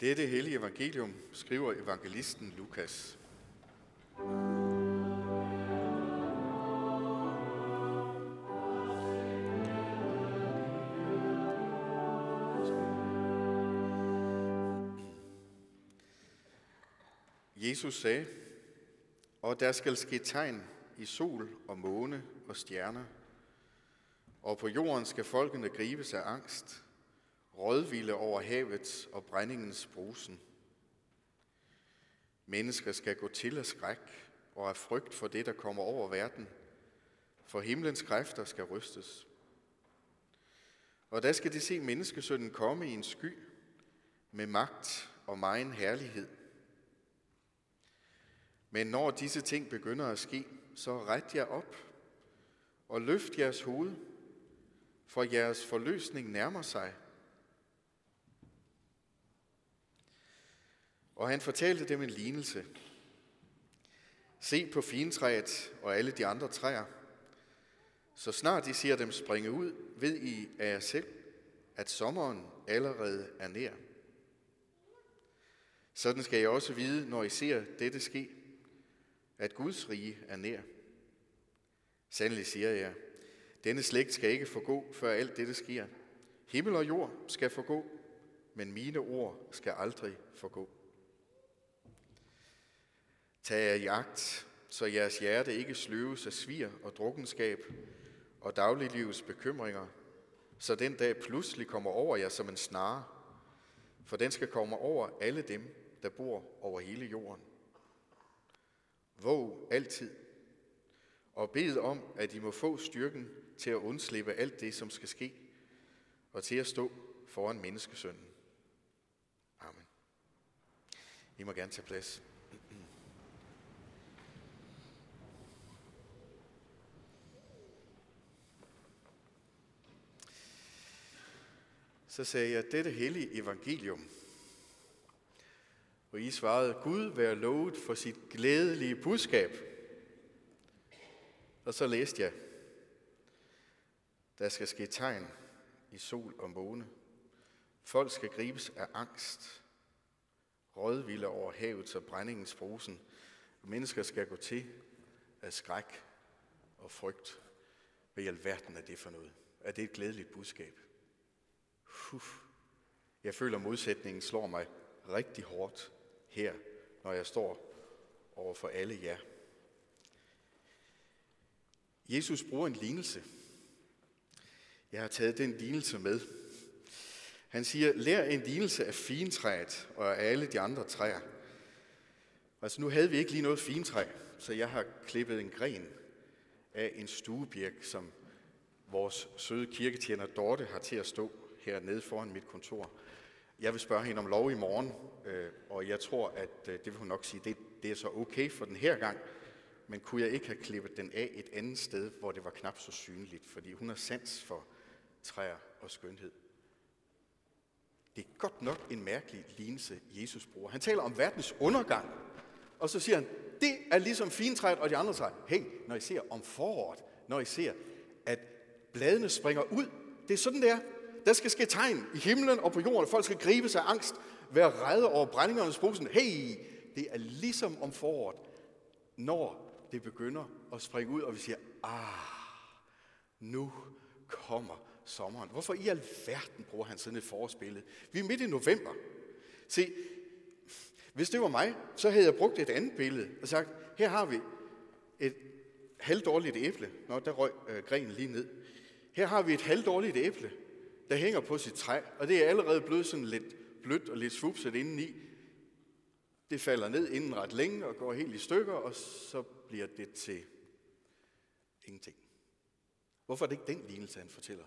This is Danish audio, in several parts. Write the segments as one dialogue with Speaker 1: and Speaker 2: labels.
Speaker 1: Dette hellige evangelium skriver evangelisten Lukas. Jesus sagde, og der skal ske tegn i sol og måne og stjerner, og på jorden skal folkene gribes af angst, rådvilde over havets og brændingens brusen. Mennesker skal gå til af skræk og af frygt for det, der kommer over verden, for himlens kræfter skal rystes. Og der skal de se menneskesønnen komme i en sky med magt og megen herlighed. Men når disse ting begynder at ske, så ret jer op og løft jeres hoved, for jeres forløsning nærmer sig. Og han fortalte dem en lignelse. Se på fintræet og alle de andre træer. Så snart I ser dem springe ud, ved I af jer selv, at sommeren allerede er nær. Sådan skal I også vide, når I ser dette ske, at Guds rige er nær. Sandelig siger jeg, denne slægt skal ikke forgå, før alt dette sker. Himmel og jord skal forgå, men mine ord skal aldrig forgå. Tag jer jagt, så jeres hjerte ikke sløves af svir og drukkenskab og dagliglivets bekymringer, så den dag pludselig kommer over jer som en snare, for den skal komme over alle dem, der bor over hele jorden. Våg altid, og bed om, at I må få styrken til at undslippe alt det, som skal ske, og til at stå foran menneskesønnen. Amen. I må gerne tage plads. Så sagde jeg, dette hellige evangelium. Og I svarede, Gud være lovet for sit glædelige budskab. Og så læste jeg, der skal ske tegn i sol og måne. Folk skal gribes af angst, rådvilde over havet og brændingens brusen. Mennesker skal gå til af skræk og frygt. Hvad i alverden er det for noget? Er det et glædeligt budskab? Uf. Jeg føler, at modsætningen slår mig rigtig hårdt her, når jeg står over for alle jer. Jesus bruger en lignelse. Jeg har taget den lignelse med. Han siger, lær en lignelse af fintræet og af alle de andre træer. Altså nu havde vi ikke lige noget fintræ, så jeg har klippet en gren af en stuebirk, som vores søde kirketjener Dorte har til at stå hernede foran mit kontor. Jeg vil spørge hende om lov i morgen, øh, og jeg tror, at øh, det vil hun nok sige, det, det er så okay for den her gang, men kunne jeg ikke have klippet den af et andet sted, hvor det var knap så synligt, fordi hun har sans for træer og skønhed. Det er godt nok en mærkelig lignelse, Jesus bruger. Han taler om verdens undergang, og så siger han, det er ligesom fintræet og de andre træer. Hey, når I ser om foråret, når I ser, at bladene springer ud, det er sådan, det er. Der skal ske tegn i himlen og på jorden. Folk skal gribes af angst, være redde over brændingernes brusen. Hey, det er ligesom om foråret, når det begynder at springe ud, og vi siger, ah, nu kommer sommeren. Hvorfor i alverden bruger han sådan et forårsbillede? Vi er midt i november. Se, hvis det var mig, så havde jeg brugt et andet billede og sagt, her har vi et halvdårligt æble. Nå, der røg øh, grenen lige ned. Her har vi et halvdårligt æble der hænger på sit træ, og det er allerede blevet sådan lidt blødt og lidt svupset indeni. Det falder ned inden ret længe og går helt i stykker, og så bliver det til ingenting. Hvorfor er det ikke den lignelse, han fortæller?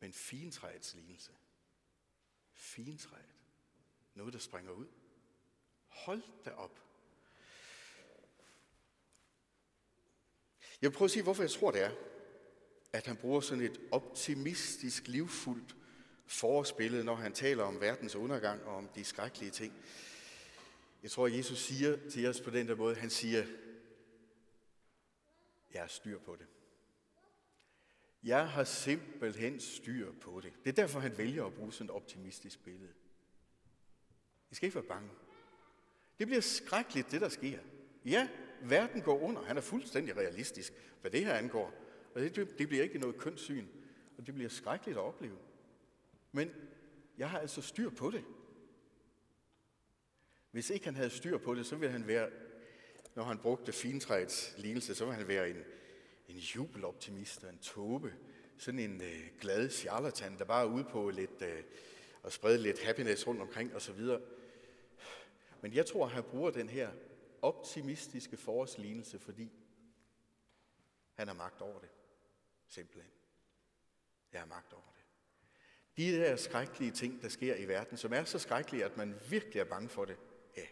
Speaker 1: Men fintræets lignelse. Fintræet. Noget, der springer ud. Hold da op. Jeg vil prøve at sige, hvorfor jeg tror, det er at han bruger sådan et optimistisk, livfuldt forspillet, når han taler om verdens undergang og om de skrækkelige ting. Jeg tror, at Jesus siger til os på den der måde, han siger, jeg har styr på det. Jeg har simpelthen styr på det. Det er derfor, han vælger at bruge sådan et optimistisk billede. I skal ikke være bange. Det bliver skrækkeligt, det der sker. Ja, verden går under. Han er fuldstændig realistisk, hvad det her angår. Og det, det bliver ikke noget kønssyn, og det bliver skrækkeligt at opleve. Men jeg har altså styr på det. Hvis ikke han havde styr på det, så ville han være, når han brugte fintræets lignelse, så ville han være en, en jubeloptimist og en tobe. Sådan en øh, glad charlatan, der bare er ude på lidt, øh, at sprede lidt happiness rundt omkring osv. Men jeg tror, at han bruger den her optimistiske forårslignelse, fordi han har magt over det. Simpelthen. Jeg har magt over det. De der skrækkelige ting, der sker i verden, som er så skrækkelige, at man virkelig er bange for det, ja.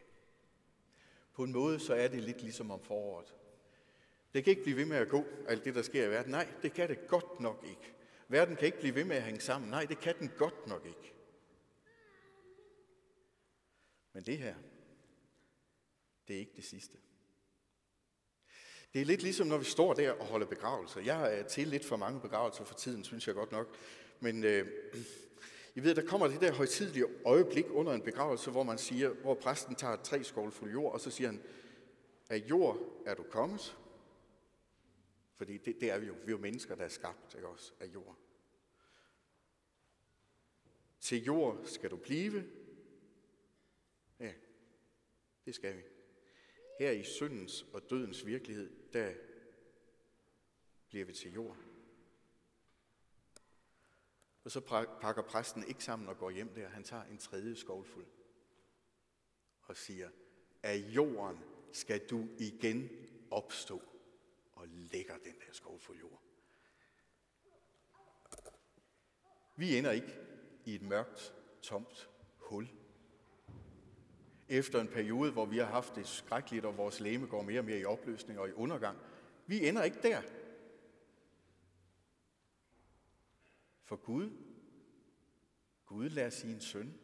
Speaker 1: På en måde, så er det lidt ligesom om foråret. Det kan ikke blive ved med at gå, alt det, der sker i verden. Nej, det kan det godt nok ikke. Verden kan ikke blive ved med at hænge sammen. Nej, det kan den godt nok ikke. Men det her, det er ikke det sidste. Det er lidt ligesom, når vi står der og holder begravelser. Jeg er til lidt for mange begravelser for tiden, synes jeg godt nok. Men øh, I ved, der kommer det der højtidlige øjeblik under en begravelse, hvor man siger, hvor præsten tager tre skålfulde jord, og så siger han, af jord er du kommet. Fordi det, det er vi jo. Vi er jo mennesker, der er skabt ikke også, af jord. Til jord skal du blive. Ja, det skal vi. Her i syndens og dødens virkelighed, der bliver vi til jord. Og så pakker præsten ikke sammen og går hjem der. Han tager en tredje skovlfuld og siger, af jorden skal du igen opstå og lægger den der skovfuld jord. Vi ender ikke i et mørkt, tomt hul. Efter en periode, hvor vi har haft det skrækkeligt, og vores læme går mere og mere i opløsning og i undergang. Vi ender ikke der. For Gud, Gud lader sin søn,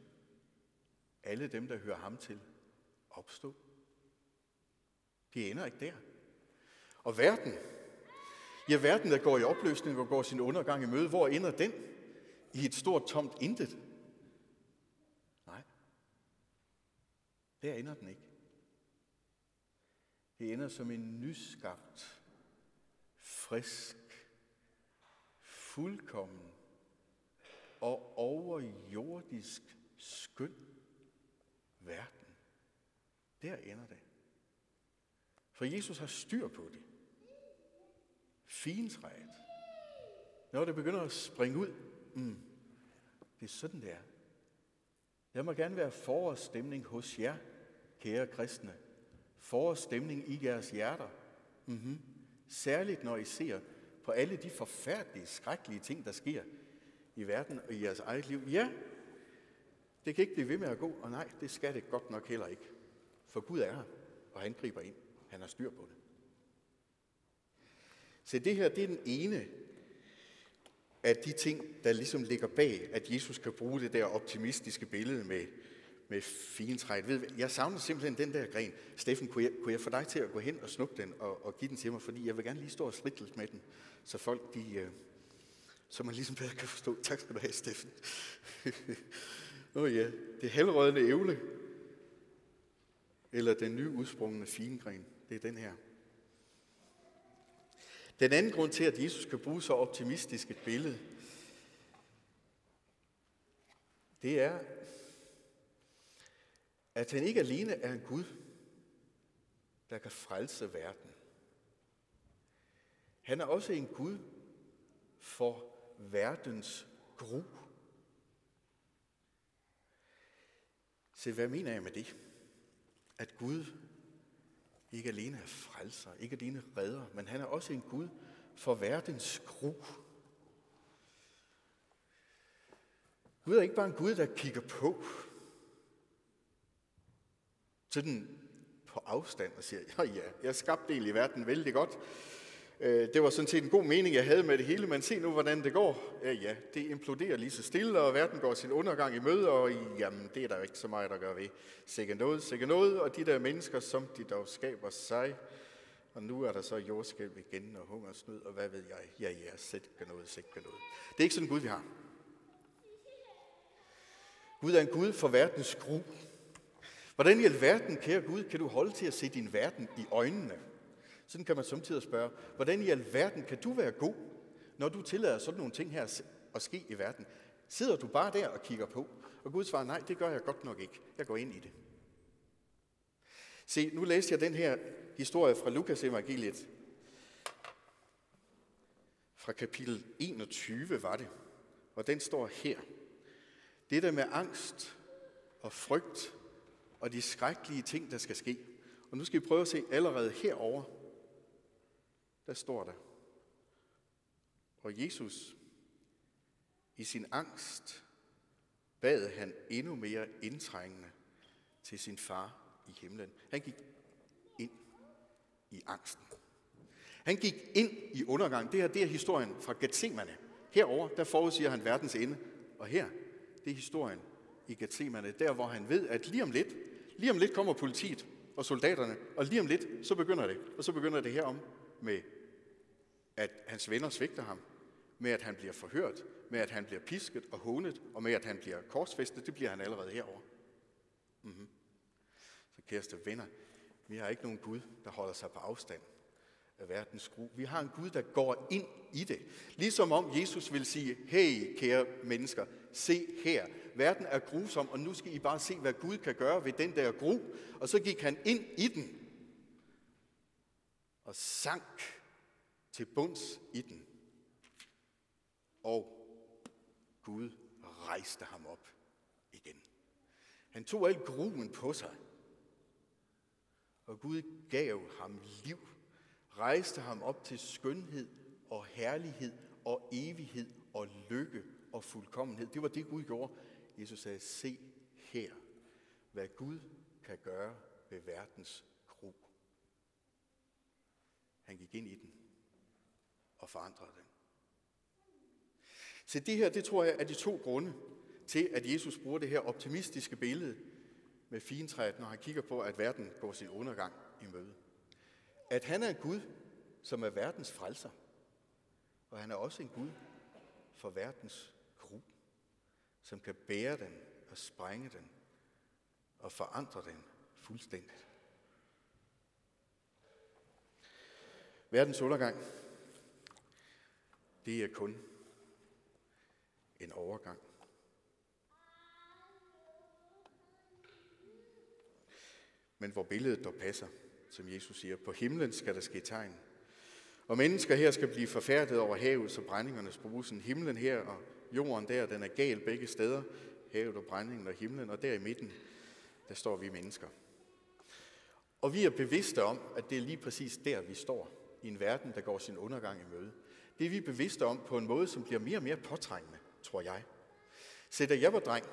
Speaker 1: alle dem, der hører ham til, opstå. De ender ikke der. Og verden, ja verden, der går i opløsning og går sin undergang i møde, hvor ender den? I et stort tomt intet. Der ender den ikke. Det ender som en nyskabt, frisk, fuldkommen og overjordisk skøn verden. Der ender det. For Jesus har styr på det. Fintræet. Når det begynder at springe ud, mm, det er sådan, det er. Jeg må gerne være forårsstemning hos jer, kære kristne. Forårsstemning i jeres hjerter. Mm-hmm. Særligt når I ser på alle de forfærdelige, skrækkelige ting, der sker i verden og i jeres eget liv. Ja, det kan ikke blive ved med at gå, og nej, det skal det godt nok heller ikke. For Gud er her, og han griber ind. Han har styr på det. Så det her, det er den ene af de ting, der ligesom ligger bag, at Jesus kan bruge det der optimistiske billede med, med fintræet. Ved, jeg savner simpelthen den der gren. Steffen, kunne jeg, kunne jeg få dig til at gå hen og snuppe den og, og give den til mig, fordi jeg vil gerne lige stå og stritte lidt med den, så folk de, øh, så man ligesom bedre kan forstå. Tak skal du have, Steffen. Åh oh ja, det halvrødende ævle, eller den nyudsprungne fingren, det er den her. Den anden grund til, at Jesus kan bruge så optimistisk et billede, det er, at han ikke alene er en Gud, der kan frelse verden. Han er også en Gud for verdens gru. Se, hvad mener jeg med det? At Gud ikke alene er frelser, ikke alene redder, men han er også en Gud for verdens gru. Gud er ikke bare en Gud, der kigger på, sådan på afstand og siger, ja ja, jeg skabte egentlig verden vældig godt. Øh, det var sådan set en god mening, jeg havde med det hele, men se nu, hvordan det går. Ja, ja, det imploderer lige så stille, og verden går sin undergang i møde, og jamen, det er der ikke så meget, der gør ved. Sikke noget, sikke noget, og de der mennesker, som de dog skaber sig, og nu er der så jordskælv igen, og hungersnød, og hvad ved jeg. Ja, ja, sikke noget, sikke noget. Det er ikke sådan en Gud, vi har. Gud er en Gud for verdens gru. Hvordan i alverden, kære Gud, kan du holde til at se din verden i øjnene? Sådan kan man samtidig spørge, hvordan i alverden kan du være god, når du tillader sådan nogle ting her at ske i verden? Sidder du bare der og kigger på? Og Gud svarer, nej, det gør jeg godt nok ikke. Jeg går ind i det. Se, nu læste jeg den her historie fra Lukas evangeliet. Fra kapitel 21 var det. Og den står her. Det der med angst og frygt og de skrækkelige ting, der skal ske. Og nu skal vi prøve at se allerede herover. Der står der. Og Jesus i sin angst bad han endnu mere indtrængende til sin far i himlen. Han gik ind i angsten. Han gik ind i undergang. Det her det er historien fra Gethsemane. Herover der forudsiger han verdens ende. Og her, det er historien i Gethsemane, der hvor han ved, at lige om lidt, lige om lidt kommer politiet og soldaterne, og lige om lidt, så begynder det. Og så begynder det herom med, at hans venner svigter ham, med at han bliver forhørt, med at han bliver pisket og hånet, og med at han bliver korsfæstet, det bliver han allerede herover. Mm-hmm. Så kæreste venner, vi har ikke nogen Gud, der holder sig på afstand af verdens gru. Vi har en Gud, der går ind i det. Ligesom om Jesus vil sige, hey kære mennesker, se her, verden er grusom, og nu skal I bare se, hvad Gud kan gøre ved den der gru. Og så gik han ind i den og sank til bunds i den. Og Gud rejste ham op igen. Han tog al gruen på sig, og Gud gav ham liv, rejste ham op til skønhed og herlighed og evighed og lykke og fuldkommenhed. Det var det, Gud gjorde. Jesus sagde, se her, hvad Gud kan gøre ved verdens gro. Han gik ind i den og forandrede den. Så det her, det tror jeg er de to grunde til, at Jesus bruger det her optimistiske billede med fintræet, når han kigger på, at verden går sin undergang i møde. At han er en Gud, som er verdens frelser. Og han er også en Gud for verdens gru, som kan bære den og sprænge den og forandre den fuldstændigt. Verdens undergang, det er kun en overgang. Men hvor billedet dog passer, som Jesus siger, på himlen skal der ske tegn. Og mennesker her skal blive forfærdet over havet, så brændingernes brusen. Himlen her og jorden der, den er gal begge steder. Havet og brændingen og himlen, og der i midten, der står vi mennesker. Og vi er bevidste om, at det er lige præcis der, vi står i en verden, der går sin undergang i møde. Det er vi bevidste om på en måde, som bliver mere og mere påtrængende tror jeg. Så da jeg var dreng,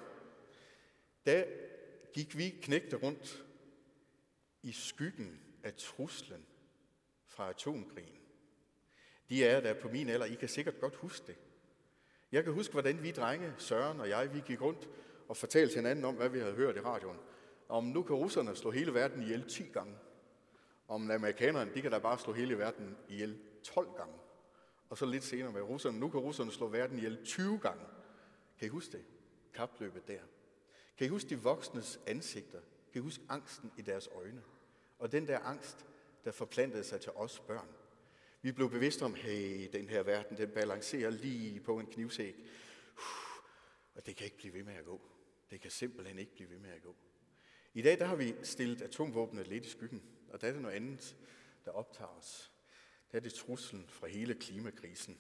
Speaker 1: der gik vi knægte rundt i skyggen af truslen fra atomkrigen. De er der på min alder, I kan sikkert godt huske det. Jeg kan huske, hvordan vi drenge, Søren og jeg, vi gik rundt og fortalte hinanden om, hvad vi havde hørt i radioen. Om nu kan russerne slå hele verden ihjel 10 gange. Om amerikanerne, de kan da bare slå hele verden ihjel 12 gange. Og så lidt senere med russerne. Nu kan russerne slå verden ihjel 20 gange. Kan I huske det? Kapløbet der. Kan I huske de voksnes ansigter? Kan I huske angsten i deres øjne? Og den der angst, der forplantede sig til os børn. Vi blev bevidste om, hey, den her verden, den balancerer lige på en knivsæk. Og det kan ikke blive ved med at gå. Det kan simpelthen ikke blive ved med at gå. I dag der har vi stillet atomvåbnet lidt i skyggen, og der er det noget andet, der optager os det er det truslen fra hele klimakrisen.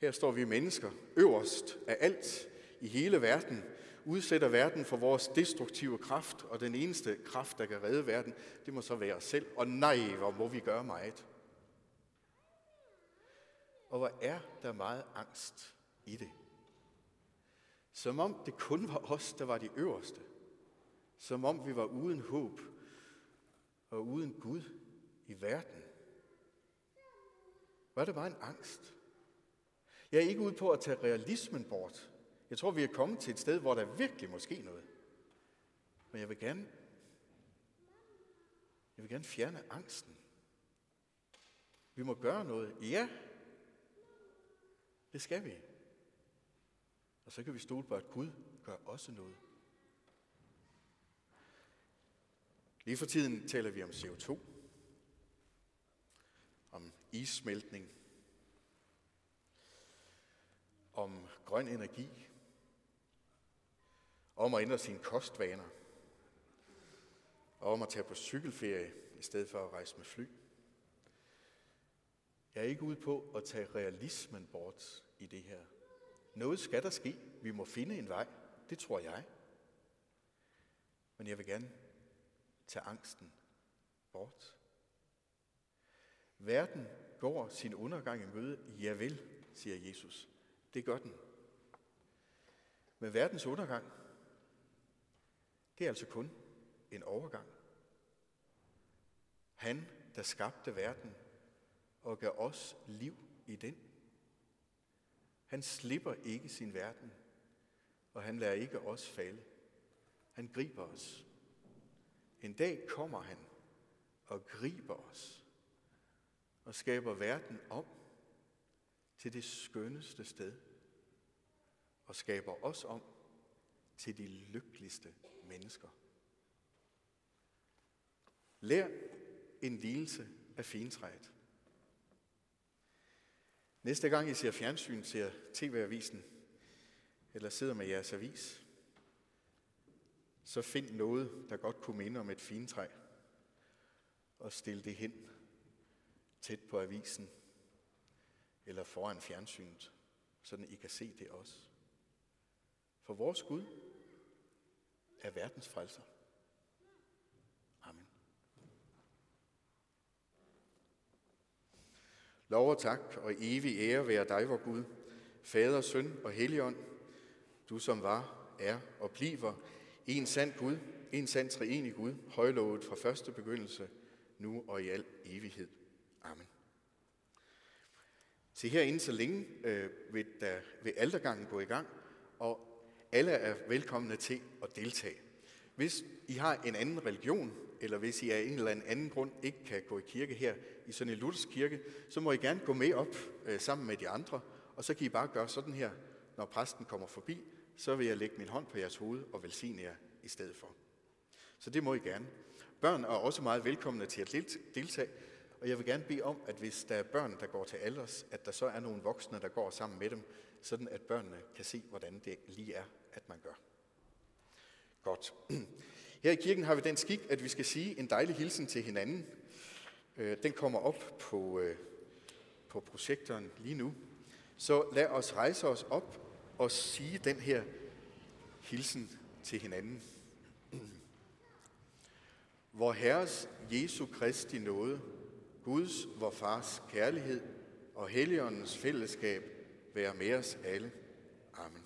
Speaker 1: Her står vi mennesker øverst af alt i hele verden, udsætter verden for vores destruktive kraft, og den eneste kraft, der kan redde verden, det må så være os selv. Og nej, hvor må vi gøre meget. Og hvor er der meget angst i det. Som om det kun var os, der var de øverste. Som om vi var uden håb og uden Gud i verden. Var det bare en angst? Jeg er ikke ude på at tage realismen bort. Jeg tror, vi er kommet til et sted, hvor der virkelig må ske noget. Men jeg vil gerne, jeg vil gerne fjerne angsten. Vi må gøre noget. Ja, det skal vi. Og så kan vi stole på, at Gud gør også noget. Lige for tiden taler vi om CO2, om issmeltning, om grøn energi, om at ændre sine kostvaner, og om at tage på cykelferie i stedet for at rejse med fly. Jeg er ikke ude på at tage realismen bort i det her. Noget skal der ske. Vi må finde en vej. Det tror jeg. Men jeg vil gerne tage angsten bort. Verden går sin undergang i møde. Ja vel, siger Jesus. Det gør den. Men verdens undergang, det er altså kun en overgang. Han, der skabte verden og gav os liv i den. Han slipper ikke sin verden, og han lader ikke os falde. Han griber os. En dag kommer han og griber os og skaber verden om til det skønneste sted og skaber os om til de lykkeligste mennesker. Lær en lignelse af fintræet. Næste gang I ser fjernsyn, ser TV-avisen, eller sidder med jeres avis, så find noget, der godt kunne minde om et fintræ, og stil det hen tæt på avisen, eller foran fjernsynet, så I kan se det også. For vores Gud er verdens frelser. Amen. Lov og tak og evig ære være dig, vor Gud, Fader, Søn og Helligånd, du som var, er og bliver en sand Gud, en sand treenig Gud, højlovet fra første begyndelse, nu og i al evighed. Amen. Til herinde så længe øh, vil, der, vil aldergangen gå i gang, og alle er velkomne til deltage. Hvis I har en anden religion, eller hvis I af en eller anden grund ikke kan gå i kirke her i sådan en luthersk kirke, så må I gerne gå med op øh, sammen med de andre, og så kan I bare gøre sådan her, når præsten kommer forbi, så vil jeg lægge min hånd på jeres hoved og velsigne jer i stedet for. Så det må I gerne. Børn er også meget velkomne til at deltage, og jeg vil gerne bede om, at hvis der er børn, der går til alders, at der så er nogle voksne, der går sammen med dem, sådan at børnene kan se, hvordan det lige er, at man gør. Godt. Her i kirken har vi den skik, at vi skal sige en dejlig hilsen til hinanden. Øh, den kommer op på, øh, på projektoren lige nu. Så lad os rejse os op og sige den her hilsen til hinanden. Vor Herres Jesu Kristi nåde, Guds, vor Fars kærlighed og Helligåndens fællesskab være med os alle. Amen.